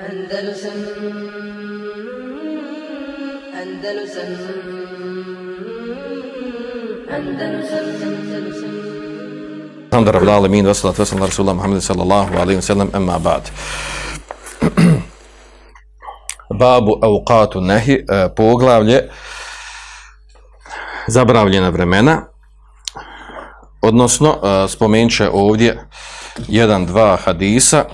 Andalusam Andalusam Andalusam Andalusam Babu Nehi, e, poglavlje Zabravljena vremena, odnosno e, spomenut će ovdje jedan, dva hadisa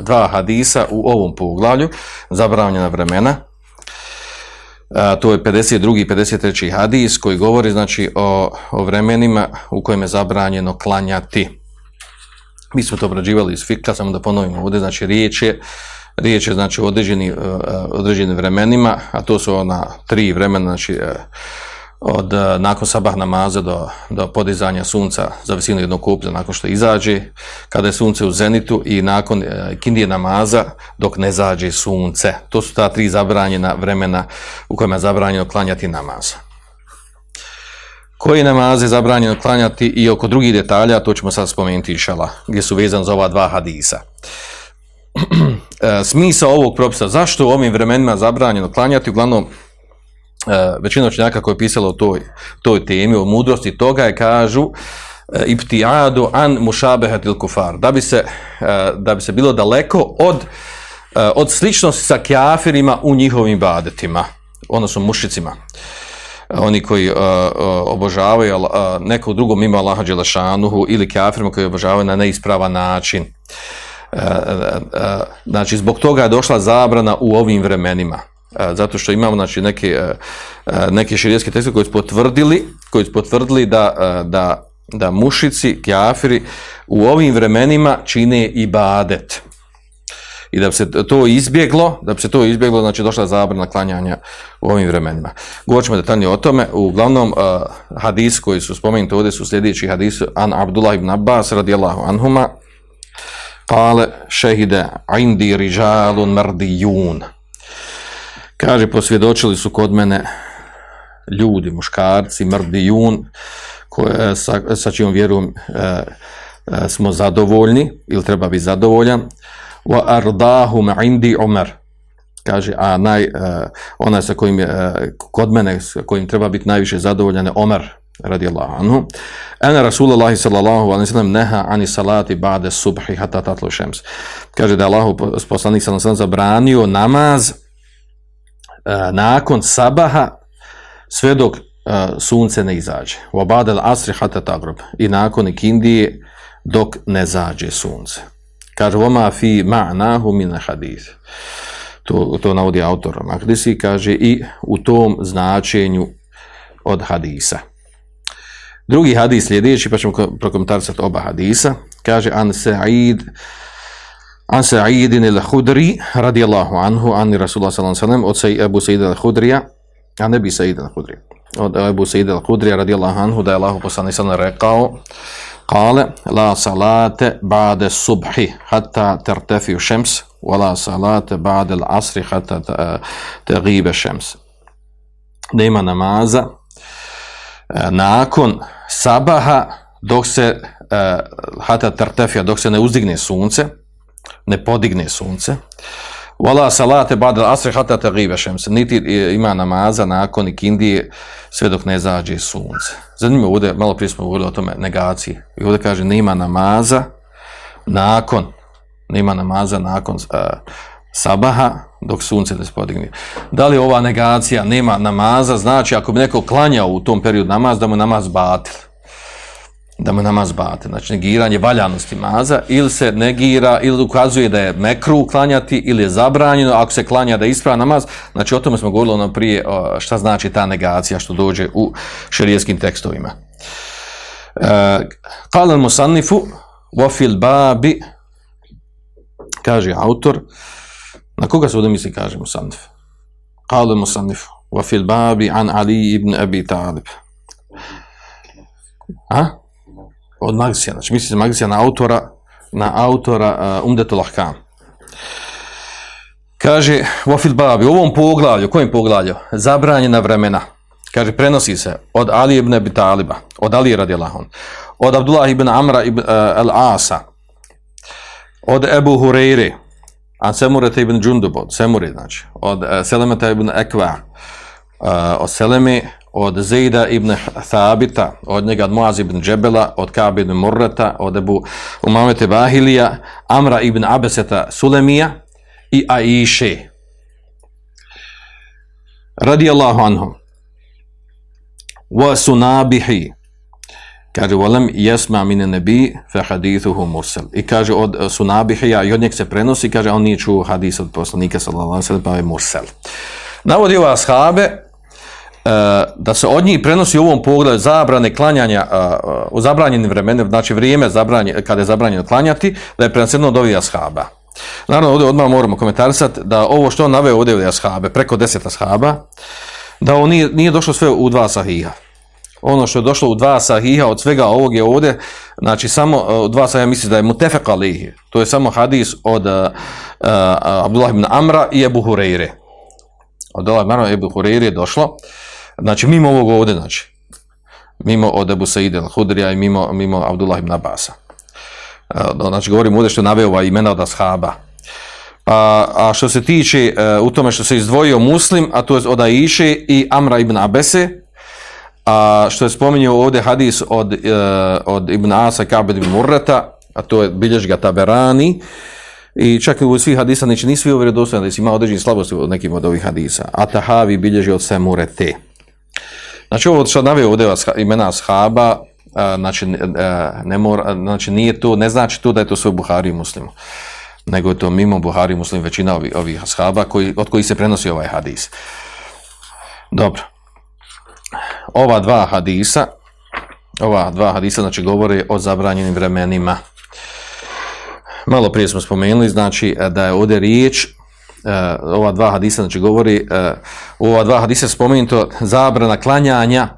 dva hadisa u ovom poglavlju, zabranjena vremena, a, to je 52. i 53. hadis koji govori znači o, vremenima u kojima je zabranjeno klanjati. Mi smo to obrađivali iz fikta samo da ponovimo ovdje, znači riječ je znači o e, e, određenim vremenima, a to su ona tri vremena, znači e, od e, nakon sabah namaza do, do podizanja sunca za visinu jednog kuplja nakon što izađe, kada je sunce u zenitu i nakon e, kindije namaza dok ne zađe sunce. To su ta tri zabranjena vremena u kojima je zabranjeno klanjati namaz. Koji namaz je zabranjeno klanjati i oko drugih detalja, to ćemo sad spomenuti išala, gdje su vezani za ova dva hadisa. smisa e, smisao ovog propisa, zašto u ovim vremenima zabranjeno klanjati, uglavnom E, većina učenjaka koje je pisalo o toj, toj temi, o mudrosti toga je kažu e, ibtijadu an mušabehat il kufar. Da bi, se, e, da bi se bilo daleko od, od sličnosti sa kjafirima u njihovim badetima, odnosno mušicima. Oni koji obožavaju nekog drugog mimo Allaha Đelešanuhu ili kjafirima koji obožavaju na neispravan način. Znači, zbog toga je došla zabrana u ovim vremenima. E, zato što imamo znači, neke, e, e, neke širijske tekste koji su potvrdili, koji su potvrdili da, da, da mušici, kjafiri u ovim vremenima čine i badet. I da bi se to izbjeglo, da bi se to izbjeglo, znači došla zabrana klanjanja u ovim vremenima. Govorit ćemo detaljnije o tome. Uglavnom, hadis koji su spomenuti ovdje su sljedeći hadis An Abdullah ibn Abbas radijallahu anhuma Kale šehide indi rižalun mrdijun. Kaže, posvjedočili su kod mene ljudi, muškarci, mrdi jun, sa, sa čijom vjerom e, e, smo zadovoljni ili treba biti zadovoljan. Wa ardahu indi Omer. Kaže, a naj, e, ona sa kojim je, kod mene, sa kojim treba biti najviše zadovoljan je Omer, radi Allah anhu. Ana Rasulullahi sallallahu alaihi sallam neha ani salati ba'de subhi hatta tatlu šems. Kaže da je Allah poslanik sallallahu zabranio namaz E, nakon sabaha sve dok e, sunce ne izađe. abadel asri hata tagrob. I nakon ikindije dok ne zađe sunce. Kaže, oma fi ma'nahu min hadith. To, to navodi autor Mahdisi, kaže i u tom značenju od hadisa. Drugi hadis sljedeći, pa ćemo prokomentarisati oba hadisa, kaže An Sa'id An Sa'idin al-Hudri radijallahu anhu, ani Rasulullah sallallahu sellem od Sa'id Ebu Sa'id al-Hudrija, a ne bi Sa'id al-Hudrija, od Ebu Sa'id al-Hudrija radijallahu anhu, da je Allahu poslani sallam rekao, kale, la salate ba'de subhi, hatta tertefiju šems, wa la salate ba'de al-asri hatta taghiba šems. Nema namaza, e, nakon sabaha, dok se, e, hata tertefija, dok se ne uzdigne sunce, ne podigne sunce. Vala salate badal asr taghiba se niti e, ima namaza nakon ikindije sve dok ne zađe sunce. Zanimljivo ovdje, malo prije smo govorili o tome negaciji. I ovdje kaže nema namaza nakon, nema namaza nakon uh, sabaha dok sunce ne spodigne. Da li ova negacija nema namaza, znači ako bi neko klanjao u tom periodu namaz, da mu namaz batil da mu namaz bate, znači negiranje valjanosti maza, ili se negira, ili ukazuje da je mekru uklanjati ili je zabranjeno, ako se klanja da isprava namaz, znači o tome smo govorili ono prije šta znači ta negacija što dođe u šerijskim tekstovima. E, Kalan musannifu, wafil babi, kaže autor, na koga se ovdje misli kaže musannif? Kalan musannifu, wafil babi an Ali ibn Abi Talib. A? od Magsija, znači misli Magsija na autora, na autora uh, Umdetul Ahkam. Kaže, Vofil Babi, u ovom poglavlju, kojem poglavlju? Zabranjena vremena. Kaže, prenosi se od Ali ibn Abi Taliba, od Ali radilahon, od Abdullah ibn Amra ibn uh, al-Asa, od Ebu Hureyri, a Semureta ibn Džundubo, od Semuri, znači, od uh, Selemeta ibn Ekva, uh, od Selemi, od Zejda ibn Thabita, od njega od Muaz ibn Džebela, od Kab ibn Murrata, od Ebu Umamete Bahilija, Amra ibn Abeseta Sulemija i Aiše. Radi Allahu anhum. Wa sunabihi. Kaže, volem jesma mine nebi fe hadithuhu mursel. I kaže, od sunabihija, i od njeg se prenosi, kaže, on nije čuo hadis od poslanika, sallallahu alaihi pa je mursel. Navodi ova ashabe, da se od njih prenosi u ovom pogledu zabrane klanjanja u zabranjenim vremenima, znači vrijeme kada je zabranjeno klanjati, da je preneseno od ovih ashaba. Naravno, ovdje odmah moramo komentarisati da ovo što on naveo ovdje od ashabe, preko deset ashaba, da on nije, došlo sve u dva sahiha ono što je došlo u dva sahiha od svega ovog je ovdje, znači samo e, u dva sahiha mislim da je mutefek alihi, to je samo hadis od uh, Abdullah ibn Amra i Ebu Hureyre. Od ibn Ebu Hureyre je došlo Znači, mimo ovog ovdje, znači, mimo od Ebu al-Hudrija i mimo, mimo Abdullah ibn Abasa. Znači, govorim ovdje što je naveo imena od ashaba. A, pa, a, što se tiče e, u tome što se izdvojio muslim, a to je od Aiše i Amra ibn Abese, a što je spominjao ovdje hadis od, e, od Ibn Asa Kabed ibn Murrata, a to je ga Taberani, i čak i u svih hadisa, neće znači, ni svi vjerodostojni, da ima određenih slabosti od nekim od ovih hadisa. A Tahavi bilježi od Semure Znači ovo što navio ovdje imena shaba, e, znači, e, ne mora, znači nije to, ne znači to da je to sve Buhari i muslimu, nego je to mimo Buhari muslim većina ovih, ovih shaba koji, od kojih se prenosi ovaj hadis. Dobro. Ova dva hadisa, ova dva hadisa znači govore o zabranjenim vremenima. Malo prije smo spomenuli, znači da je ovdje riječ Eh, ova dva hadisa, znači govori, eh, ova dva hadisa spomenuto zabrana klanjanja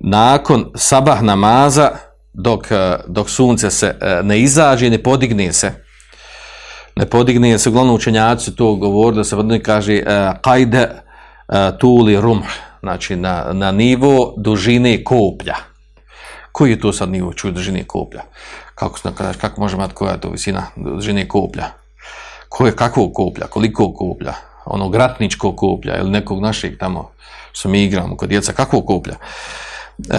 nakon sabah namaza dok, eh, dok sunce se ne izađe, ne podigne se. Ne podigne se, uglavnom učenjaci to govori da se vrni kaže kajde tuli rum, znači na, na nivo dužine koplja. Koji je to sad nivo čuju dužine koplja? Kako, kako može imati koja je to visina dužine koplja? ko je kakvog koplja, koliko koplja, onog ratničkog koplja ili nekog našeg tamo što mi igramo kod djeca, kakvog koplja. E,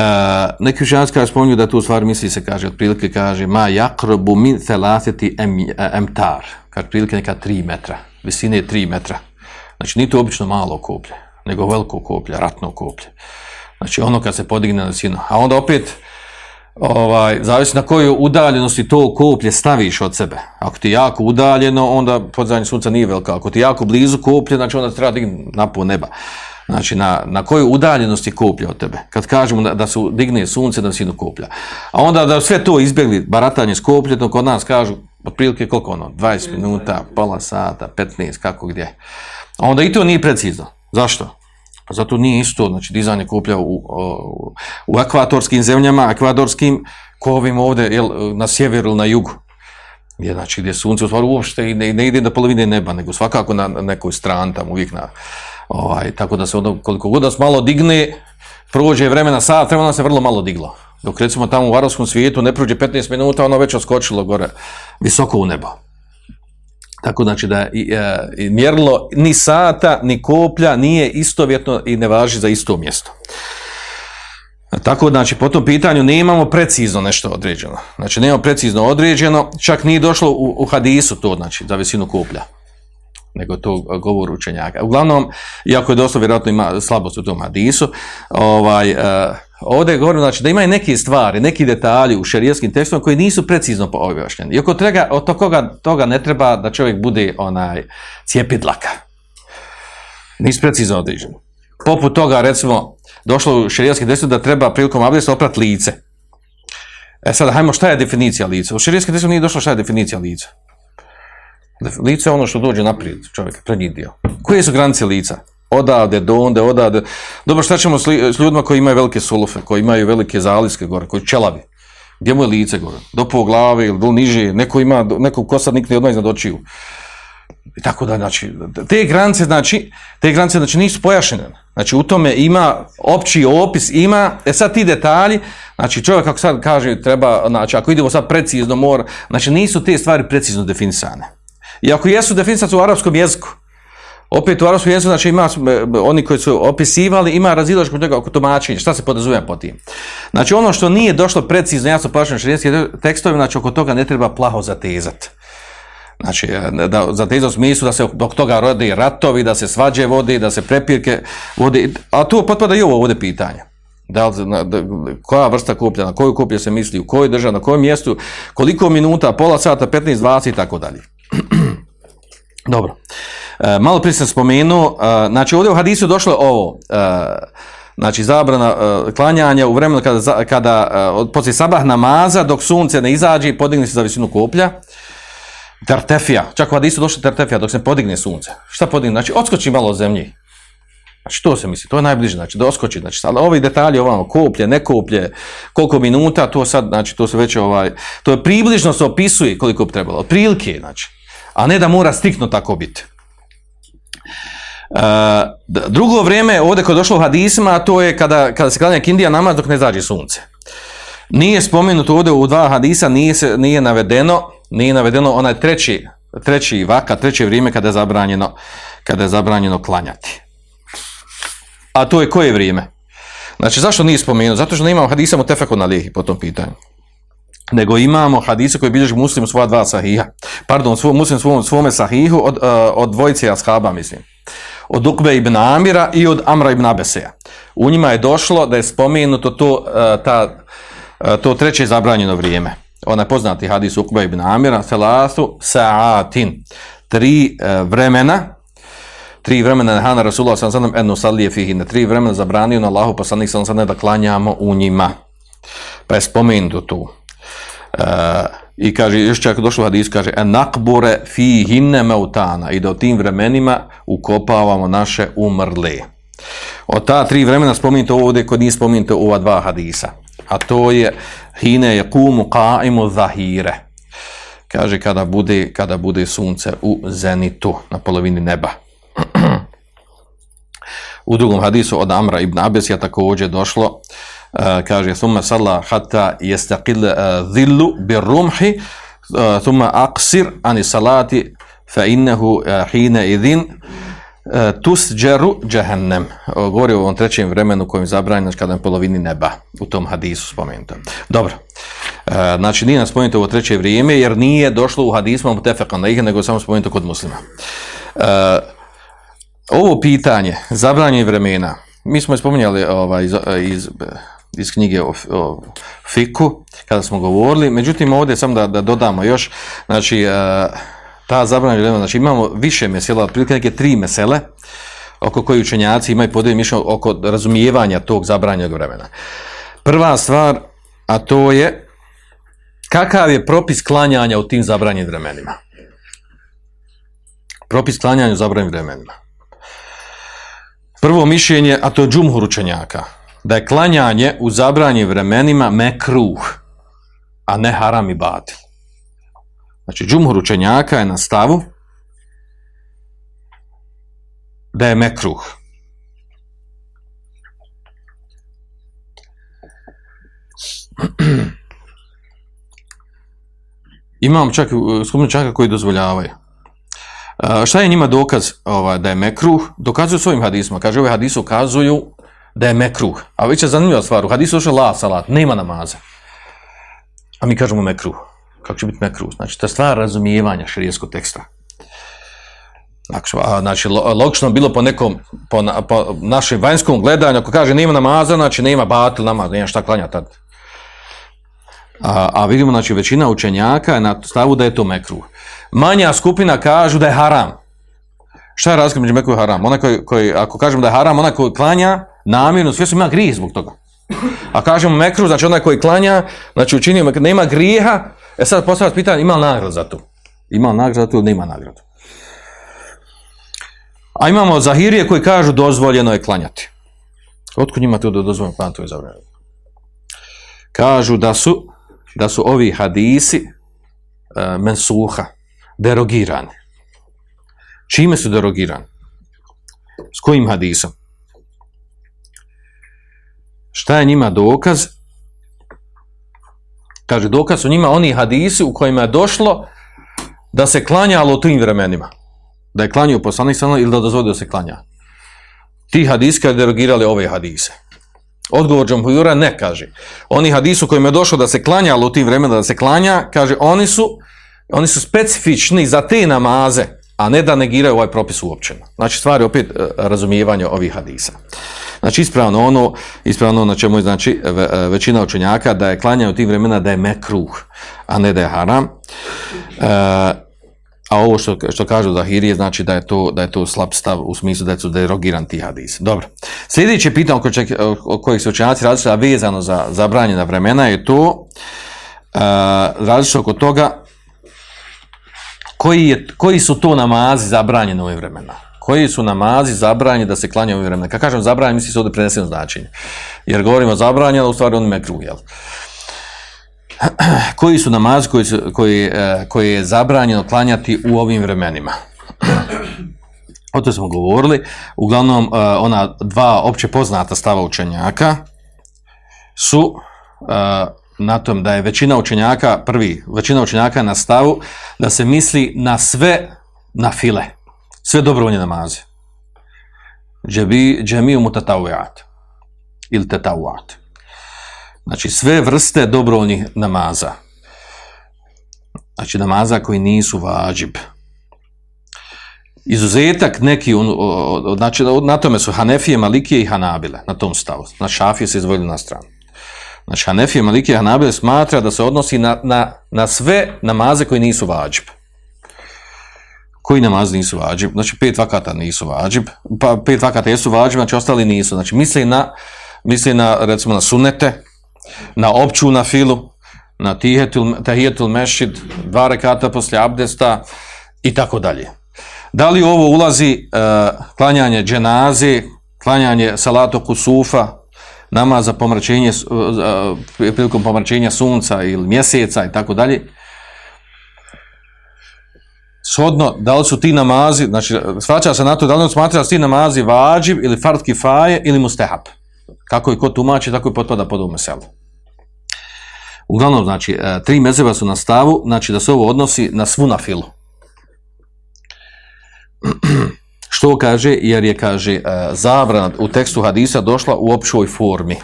neki učenjaci spominju da tu stvar misli se kaže, otprilike kaže ma jakrobu min telateti em, emtar, kaže otprilike neka 3 metra, visine je 3 metra. Znači nije to obično malo koplje, nego veliko koplje, ratno koplje. Znači ono kad se podigne na visinu. A onda opet ovaj, zavisi na koju udaljenosti to koplje staviš od sebe. Ako ti je jako udaljeno, onda podzanje sunca nije velika. Ako ti je jako blizu koplje, znači onda treba dignuti u neba. Znači, na, na koju udaljenosti koplje od tebe. Kad kažemo da, da su digne sunce na visinu koplja. A onda da sve to izbjegli, baratanje s to kod nas kažu, otprilike koliko ono, 20 minuta, pola sata, 15, kako gdje. A onda i to nije precizno. Zašto? Pa zato nije isto, znači dizanje kuplja u, u akvatorskim zemljama, akvatorskim ko ovim ovdje, jel, na sjeveru ili na jugu. Gdje, znači, gdje sunce u stvari uopšte i ne, ne ide do polovine neba, nego svakako na nekoj strani tamo uvijek na, ovaj, tako da se ono, koliko god nas malo digne, prođe vremena sat, vremena se vrlo malo diglo. Dok recimo tamo u varovskom svijetu ne prođe 15 minuta, ono već oskočilo gore, visoko u nebo. Tako znači da e, mjerilo ni sata, ni koplja nije istovjetno i ne važi za isto mjesto. Tako znači po tom pitanju imamo precizno nešto određeno. Znači nemamo precizno određeno, čak nije došlo u, u hadisu to znači za visinu koplja nego to govor učenjaka. Uglavnom, iako je doslovno vjerojatno ima slabost u tom hadisu, ovaj, e, Ovdje je govorimo znači, da imaju neke stvari, neki detalji u šerijskim tekstovima koji nisu precizno objašnjeni. I oko toga, od toga, toga ne treba da čovjek bude onaj cijepidlaka. Nisu precizno određeni. Poput toga, recimo, došlo u šerijskim tekstovima da treba prilikom abdesta oprat lice. E sad, hajmo, šta je definicija lica? U šerijskim tekstovima nije došlo šta je definicija lica. Lice je ono što dođe naprijed čovjeka, prednji dio. Koje su granice lica? odavde do onde odavde. Dobro, šta ćemo s ljudima koji imaju velike sulufe, koji imaju velike zaliske gore, koji čelavi? Gdje mu je lice gore? Do po glave ili do niže? Neko ima, neko kosa nikne odmah iznad očiju. I tako da, znači, te granice, znači, te granice, znači, nisu pojašnjene. Znači, u tome ima opći opis, ima, e sad ti detalji, znači, čovjek, kako sad kaže, treba, znači, ako idemo sad precizno mora, znači, nisu te stvari precizno definisane. I ako jesu definisane u arapskom jeziku, opet u arabskom jeziku, znači ima, e, oni koji su opisivali, ima razilaž kod toga oko tumačenja, šta se podrazumijeva po tim. Znači ono što nije došlo precizno, ja sam plašen širijskim tekstovi, znači oko toga ne treba plaho zatezat. Znači, e, da, za te smislu da se dok toga rodi ratovi, da se svađe vodi, da se prepirke vodi, a tu potpada i ovo ovdje pitanje. Da, li, koja vrsta kuplja, na koju kuplje se misli, u kojoj državi, na kojem mjestu, koliko minuta, pola sata, 15, 20 i tako dalje. Dobro. E, malo prije sam spomenuo, e, znači ovdje u hadisu došlo ovo, e, znači zabrana klanjanja u vremenu kada, kada poslije sabah namaza dok sunce ne izađe i podigne se za visinu koplja, tertefija, čak u hadisu došlo tertefija dok se podigne sunce. Šta podigne? Znači odskoči malo od zemlji. Znači to se misli, to je najbliže, znači da oskoči, znači ali ovi detalji ovamo, koplje, ne koplje, koliko minuta, to sad, znači to se već ovaj, to je približno se opisuje koliko bi trebalo, prilike, znači, a ne da mora stikno tako biti drugo vrijeme ovdje koje je došlo u hadisima, to je kada, kada se klanja kindija namaz dok ne zađe sunce. Nije spomenuto ovdje u dva hadisa, nije, nije navedeno, nije navedeno onaj treći, treći vaka, treće vrijeme kada je zabranjeno, kada je zabranjeno klanjati. A to je koje vrijeme? Znači, zašto nije spomenuto Zato što ne imamo hadisa tefeku na lihi po tom pitanju. Nego imamo hadise koji bilježi muslim svoja dva sahiha. Pardon, muslim svome sahihu od, od dvojice ashaba, mislim od Ukbe ibn Amira i od Amra ibn Abeseja. U njima je došlo da je spomenuto to, e, ta, e, to treće zabranjeno vrijeme. Ona je poznati hadis Ukbe ibn Amira, selasu saatin. Tri e, vremena, tri vremena na Hana Rasulullah sallallahu alejhi eno salije fihi, tri vremena zabranio na Allahu poslanik sallallahu da klanjamo u njima. Pa je spomenuto tu. I kaže, još čak došlo hadis, kaže, nakbure fi hinne meutana, i da u tim vremenima ukopavamo naše umrle. Od ta tri vremena spominjete ovdje, kod njih spominjete ova dva hadisa. A to je hine je kumu kaimu zahire. Kaže, kada bude, kada bude sunce u zenitu, na polovini neba. U drugom hadisu od Amra ibn Abesija također došlo, Uh, kaže summa salla hatta yastaqil uh, dhillu bir rumhi uh, thumma aqsir ani salati fa innahu hina idin tusjaru jahannam Govori o ovom trećem vremenu kojim zabranjeno kada je polovini neba. U tom hadisu spomenuto. Dobro. Znači nije nas spomenuto ovo treće vrijeme jer nije došlo u hadisma u tefekan na ih, nego samo spomenuto kod muslima. Ovo pitanje zabranjenih vremena, mi smo spominjali ovaj, iz iz knjige o, fiku, kada smo govorili. Međutim, ovdje samo da, da dodamo još, znači, e, ta vremena, znači imamo više mesela, otprilike neke tri mesele, oko kojih učenjaci imaju podijel mišljenje oko razumijevanja tog zabranjenog vremena. Prva stvar, a to je kakav je propis klanjanja u tim zabranjenim vremenima. Propis klanjanja u zabranjenim vremenima. Prvo mišljenje, a to je džumhur učenjaka, da je klanjanje u zabranje vremenima mekruh, a ne haram i batil. Znači, džumhur učenjaka je na stavu da je mekruh. Imam čak skupno čaka koji dozvoljavaju. Šta je njima dokaz ova da je mekruh? Dokazuju svojim hadisma. Kaže, ove hadise ukazuju da je mekruh. A već je zanimljiva stvar, u hadisu došlo la salat, nema namaza. A mi kažemo mekruh. Kako će biti mekruh? Znači, to je stvar razumijevanja širijeskog teksta. Znači, znači logično bilo po nekom, po, na, po našem vanjskom gledanju, ako kaže nema namaza, znači nema batil nama, nema šta klanja tad. A, a, vidimo, znači, većina učenjaka je na stavu da je to mekruh. Manja skupina kažu da je haram. Šta je razlika među mekruh i haram? Ona koji, koji, ako kažemo da je haram, ona koji klanja, namjerno, sve su ima grijeh zbog toga. A kažemo mekru, znači onaj koji klanja, znači učinio mekru, nema grijeha, e sad postavljam pitanje, ima li nagradu za to? Ima li nagradu za to ili nema nagradu? A imamo Zahirije koji kažu dozvoljeno je klanjati. Otkud njima to dozvoljeno Kažu da su, da su ovi hadisi e, mensuha, derogirani. Čime su derogirani? S kojim hadisom? Šta je njima dokaz? Kaže, dokaz su njima oni hadisi u kojima je došlo da se klanjalo u tim vremenima. Da je klanio poslanik sallallahu ili da dozvodio se klanja. Ti hadisi su derogirali ove hadise. Odgovor Džamhujura ne kaže. Oni hadisu kojima je došlo da se klanjalo u tim vremenima, da se klanja, kaže, oni su, oni su specifični za te namaze a ne da negiraju ovaj propis uopće. Znači, stvari opet e, razumijevanje ovih hadisa. Znači, ispravno ono, ispravno ono na čemu je znači, e, većina učenjaka da je klanjanje u tim vremena da je mekruh, a ne da je haram. E, a ovo što, što kažu Zahirije znači da je, to, da je to slab stav u smislu da su derogiran ti hadisi. Dobro. Sljedeće pitanje oko, o kojih se učenjaci različite, a vezano za zabranjena vremena je to e, različito oko toga koji, je, koji su to namazi zabranjeni u ovim vremena? Koji su namazi zabranjeni da se klanja u ovim vremena? Kad kažem zabranjeni, mislim se ovdje preneseno značenje. Jer govorimo zabranjeno, ali u stvari on mekru, jel? Koji su namazi koji, su, koji, e, koji je zabranjeno klanjati u ovim vremenima? O to smo govorili. Uglavnom, e, ona dva opće poznata stava učenjaka su e, na tom da je većina učenjaka, prvi, većina učenjaka na stavu da se misli na sve na file, sve dobrovoljne namaze. Džemi, džemiju ili Znači sve vrste dobrovoljnih namaza. Znači namaza koji nisu vađib. Izuzetak neki, znači na tome su Hanefije, Malikije i Hanabile, na tom stavu. Na Šafije se izvojili na stranu. Znači, Hanefije, Malikije, Hanabele smatra da se odnosi na, na, na, sve namaze koji nisu vađib. Koji namazi nisu vađib? Znači, pet vakata nisu vađib. Pa, pet vakata jesu vađib, znači ostali nisu. Znači, misli na, misli na recimo, na sunete, na opću na filu, na tihetul, tahijetul mešid, dva rekata poslije abdesta i tako dalje. Da li ovo ulazi e, klanjanje dženaze, klanjanje salatog kusufa, nama za pomračenje, e, prilikom pomračenja sunca ili mjeseca i tako dalje, shodno, da li su ti namazi, znači, svača se na to, da li on smatra ti namazi vađiv ili fartki faje ili mustehap. Kako i ko tumači, tako i potpada pod ovom meselu. Uglavnom, znači, e, tri mezeba su na stavu, znači da se ovo odnosi na svu na filu. Što kaže, jer je, kaže, e, zabrana u tekstu hadisa došla u općoj formi,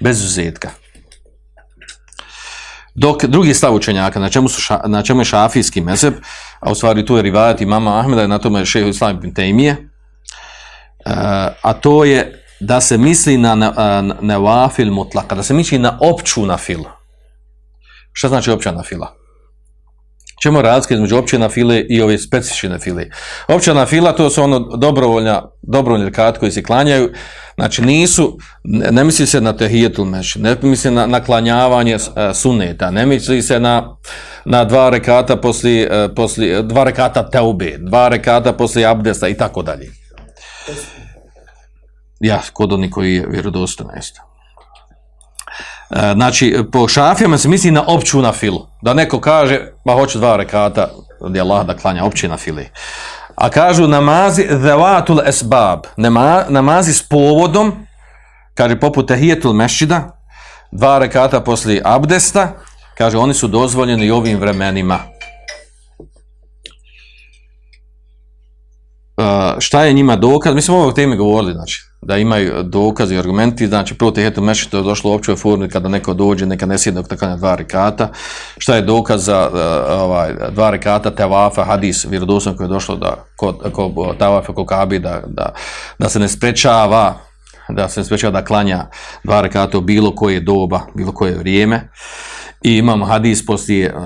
bez uzetka. Dok drugi stav učenjaka, na čemu, su ša, na čemu je šafijski mezeb, a u stvari tu je mama imama Ahmeda, na tome je šeho Islam ibn e, a to je da se misli na nevafil mutlaka, da se misli na opću na Šta znači opća nafila? fila? Čemu razlika između općina file i ove specifične file? Općina fila to su ono dobrovoljna, dobrovoljni rekat koji se klanjaju, znači nisu, ne, misli se na tehijetul meš, ne misli se na klanjavanje e, suneta, ne misli se na, na dva rekata poslije, e, poslije, dva rekata teube, dva rekata poslije abdesta i tako dalje. Ja, kod onih koji je vjerodostojno jeste. E, znači, po šafijama se misli na opću na filu. Da neko kaže, pa hoću dva rekata, gdje Allah da klanja opći na fili. A kažu namazi zavatul esbab, namazi s povodom, kaže poput tehijetul mešida, dva rekata poslije abdesta, kaže oni su dozvoljeni i ovim vremenima. E, šta je njima dokaz? Mi smo o ovoj temi govorili, znači, da imaju dokazi i argumenti, znači prvo tehetu meši to je došlo u općoj formi kada neko dođe, neka ne sjedne dva rekata, šta je dokaz za e, ovaj, dva rekata tevafa, hadis, vjerodosan koje je došlo da kod, kabi, da, da, da se ne sprečava da se sprečava da klanja dva rekata u bilo koje doba, bilo koje vrijeme. I imamo hadis poslije, uh,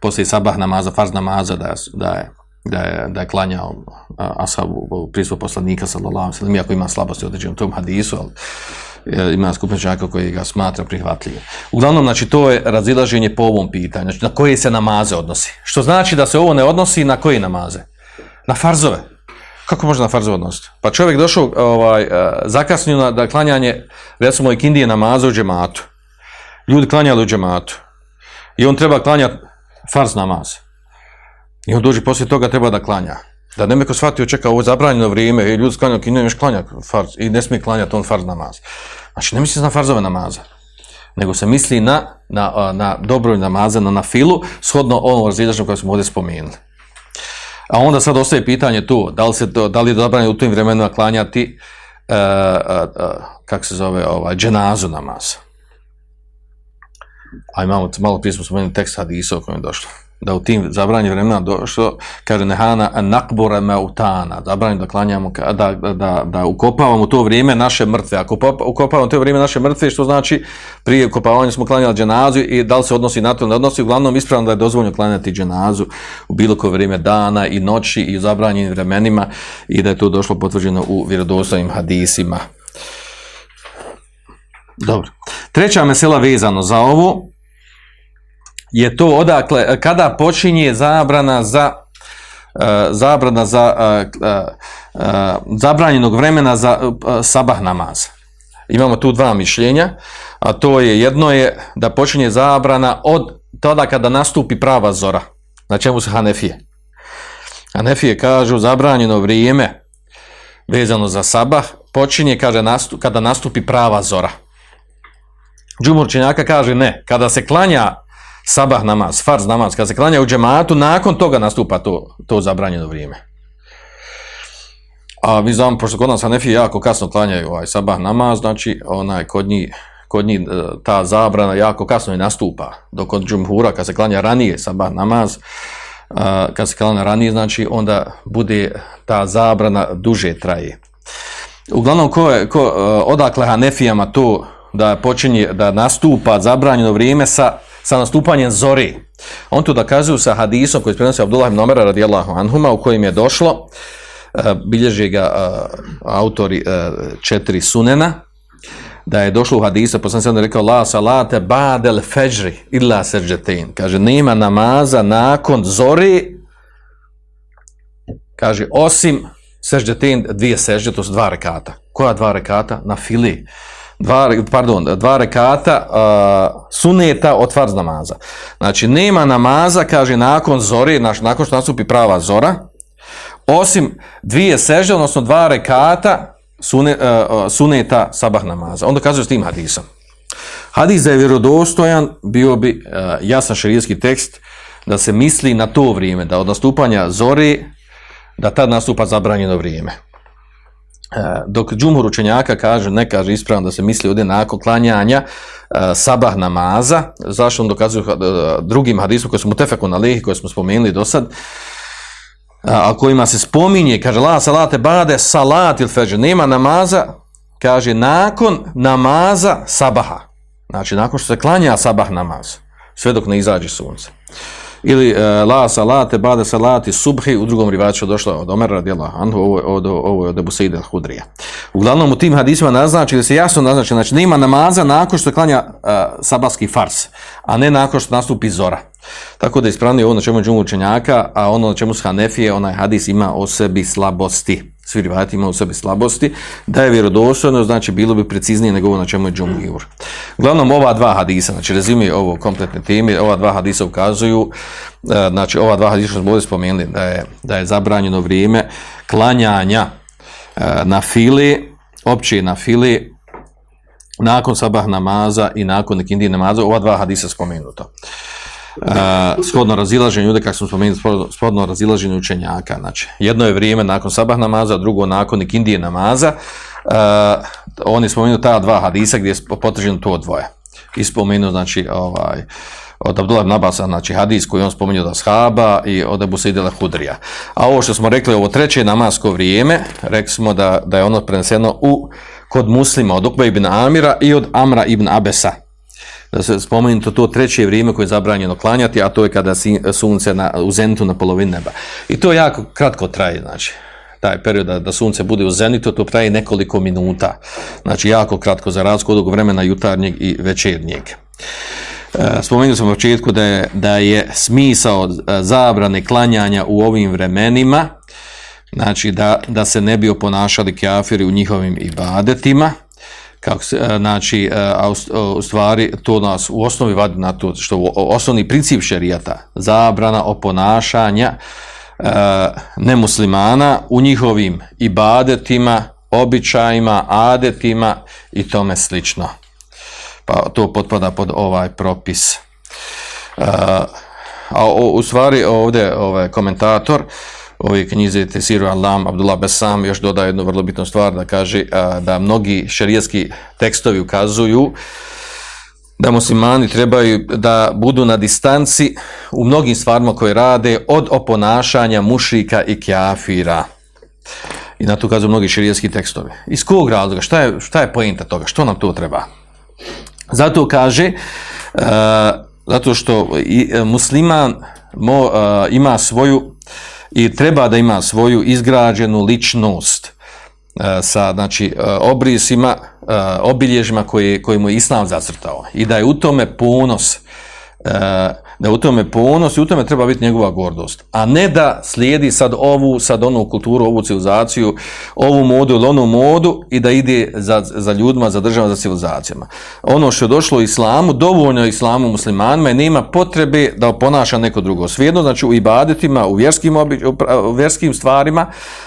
poslije sabah namaza, farz namaza, da, da je da je, da je klanjao asabu pristup poslanika sallallahu sallam, iako ima slabosti u određenom tom hadisu, ali ima čaka koji ga smatra prihvatljivim. Uglavnom, znači, to je razilaženje po ovom pitanju, znači, na koje se namaze odnosi. Što znači da se ovo ne odnosi na koje namaze? Na farzove. Kako može na farzove odnositi? Pa čovjek došao, ovaj, e, zakasnio na da klanjanje, recimo, kindije namaze u džematu. Ljudi klanjali u džematu. I on treba klanjati farz namaze. I on duži poslije toga treba da klanja. Da ne neko shvatio, čeka ovo zabranjeno vrijeme, i e, ljudi sklanjaju i ne još klanja farz, i ne smije klanjati on farz namaz. Znači, ne misli na farzove namaza, nego se misli na, na, na namaze, na, na filu, shodno ovom raziljačnom koje smo ovdje spomenuli. A onda sad ostaje pitanje tu, da li, se, da li je zabranjeno u tim vremenima klanjati, e, e, kak se zove, ovaj, dženazu namaz. A imamo, malo prije smo spomenuli tekst hadisa o kojem je došlo da u tim zabranjenim vremena došlo, što kaže Nehana nakbora mautana zabranjeno da klanjamo da, da, da ukopavamo u to vrijeme naše mrtve ako ukopavamo to vrijeme naše mrtve što znači prije ukopavanja smo klanjali dženazu i da li se odnosi na to ne odnosi uglavnom ispravno da je dozvoljeno klanjati dženazu u bilo koje vrijeme dana i noći i u zabranjenim vremenima i da je to došlo potvrđeno u vjerodostojnim hadisima dobro treća mesela vezano za ovo je to odakle, kada počinje zabrana za e, zabrana za e, e, zabranjenog vremena za sabah namaz. Imamo tu dva mišljenja, a to je jedno je da počinje zabrana od tada kada nastupi prava zora. Na čemu su Hanefije? Hanefije kažu zabranjeno vrijeme vezano za sabah počinje kaže, kada nastupi prava zora. Džumurčenjaka kaže ne, kada se klanja sabah namaz, farz namaz, kad se klanja u džematu, nakon toga nastupa to, to zabranjeno vrijeme. A mi znamo, pošto kod nas Hanefi jako kasno klanjaju ovaj sabah namaz, znači onaj kod njih kod njih e, ta zabrana jako kasno i nastupa, dok kod džumhura kad se klanja ranije sabah namaz, kad se klanja ranije, znači onda bude ta zabrana duže traje. Uglavnom, ko, je, ko e, odakle Hanefijama to da počinje, da nastupa zabranjeno vrijeme sa sa nastupanjem zori. On tu dokazuju sa hadisom koji prenosi Abdullah Nomera radijallahu anhuma u kojim je došlo, e, bilježi ga e, autori e, četiri sunena, da je došlo u hadisa, pa sam je rekao la salate badel feđri illa seđetin. Kaže, nema namaza nakon zori, kaže, osim seđetin dvije seđe, to su dva rekata. Koja dva rekata? Na fili dva, pardon, dva rekata suneta od farz namaza. Znači, nema namaza, kaže, nakon zore, naš, nakon što nastupi prava zora, osim dvije seže, odnosno dva rekata suneta sabah namaza. Onda kazuje s tim hadisom. Hadis da je vjerodostojan, bio bi uh, jasan širijski tekst, da se misli na to vrijeme, da od nastupanja zori, da tad nastupa zabranjeno vrijeme. E, dok džumhur učenjaka kaže, ne kaže ispravno da se misli ovdje nakon klanjanja e, sabah namaza, zašto on dokazuju e, drugim hadisom koji smo mu na lehi, koje smo spomenuli do sad, a kojima se spominje, kaže la salate bade salat il feđe, nema namaza, kaže nakon namaza sabaha. Znači nakon što se klanja sabah namaz, sve dok ne izađe sunce ili e, la salate, bade salati, subhi, u drugom rivaču došla od Omer radijela anhu, ovo, ovo je od Ebu hudrija Uglavnom u tim hadisima naznači, da se jasno naznači, znači nema namaza nakon što klanja uh, e, sabatski fars, a ne nakon što nastupi zora. Tako da je ispravnije ovo na čemu je učenjaka, a ono na čemu su Hanefije, onaj hadis ima o sebi slabosti. Svi rivati imaju u sebi slabosti. Da je vjerodostojno, znači bilo bi preciznije nego ovo na čemu je jur Uglavnom, ova dva hadisa, znači rezimi ovo kompletne teme, ova dva hadisa ukazuju, e, znači ova dva hadisa smo ovdje spomenuli, da je, da je zabranjeno vrijeme klanjanja e, na fili, opće na fili, nakon sabah namaza i nakon nekindije namaza, ova dva hadisa spomenuto shodno razilaženju, ovdje kako smo spomenuli, shodno razilaženje učenjaka. Znači, jedno je vrijeme nakon sabah namaza, drugo nakon ikindije namaza. oni on je spomenuo ta dva hadisa gdje je potvrđeno to dvoje. I spomenuo, znači, ovaj, od Abdullah Nabasa, znači hadis koji on spominjao da shaba i od Abu Saidela Hudrija. A ovo što smo rekli, ovo treće namasko vrijeme, rekli smo da, da je ono preneseno u, kod muslima, od Ukba ibn Amira i od Amra ibn Abesa da se spomenuto to treće vrijeme koje je zabranjeno klanjati, a to je kada sunce na, u zenitu na polovini neba. I to jako kratko traje, znači taj period da, sunce bude u zenitu, to traje nekoliko minuta. Znači jako kratko za razliku od vremena jutarnjeg i večernjeg. E, spomenuo sam u početku da je, da je smisao e, zabrane klanjanja u ovim vremenima, znači da, da se ne bi oponašali kafiri u njihovim ibadetima, kako se, e, znači, e, e, u stvari to nas u osnovi vadi na to, što osnovni princip šerijata, zabrana oponašanja nemuslimana u njihovim ibadetima, običajima, adetima i tome slično. Pa to potpada pod ovaj propis. A u stvari ovdje ovaj komentator ovoj knjizi Tesiru Alam Abdullah Besam još dodaje jednu vrlo bitnu stvar da kaže da mnogi šerijetski tekstovi ukazuju da muslimani trebaju da budu na distanci u mnogim stvarima koje rade od oponašanja mušika i kjafira. I na to ukazuju mnogi širijski tekstovi. Iz kog razloga? Šta je, šta je pojenta toga? Što nam to treba? Zato kaže, uh, zato što i, e, musliman mo, ima svoju i treba da ima svoju izgrađenu ličnost e, sa znači, e, obrisima, e, obilježima koje, koje mu je Islam zacrtao i da je u tome ponos E, da u tome ponos i u tome treba biti njegova gordost. A ne da slijedi sad ovu, sad onu kulturu, ovu civilizaciju, ovu modu ili onu modu i da ide za, za ljudima, za državama, za civilizacijama. Ono što je došlo u islamu, dovoljno je islamu muslimanima i nema potrebe da ponaša neko drugo. Svijedno, znači u ibadetima, u vjerskim, u vjerskim stvarima,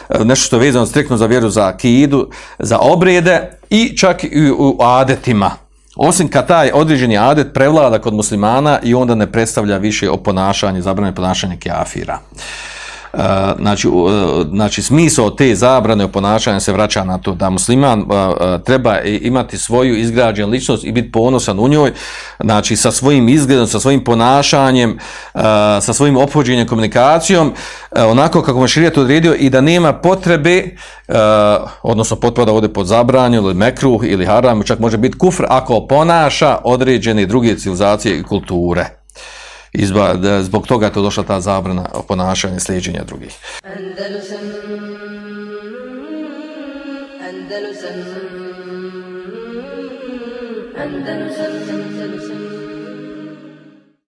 e, nešto što je vezano striktno za vjeru, za akidu, za obrede i čak i u adetima osim kad taj određeni adet prevlada kod muslimana i onda ne predstavlja više ponašanju, zabrane ponašanja keafira znači, e, znači smisao te zabrane ponašanja se vraća na to da musliman e, e, treba imati svoju izgrađenu ličnost i biti ponosan u njoj, znači sa svojim izgledom, sa svojim ponašanjem, sa svojim ophođenjem komunikacijom, onako kako mu širijat odredio i da nema potrebe, odnosno potpada ovdje pod zabranju ili mekruh ili haram, čak može biti kufr ako ponaša određene druge civilizacije i kulture zbog toga je to došla ta zabrana ponašanja i slijeđenja drugih.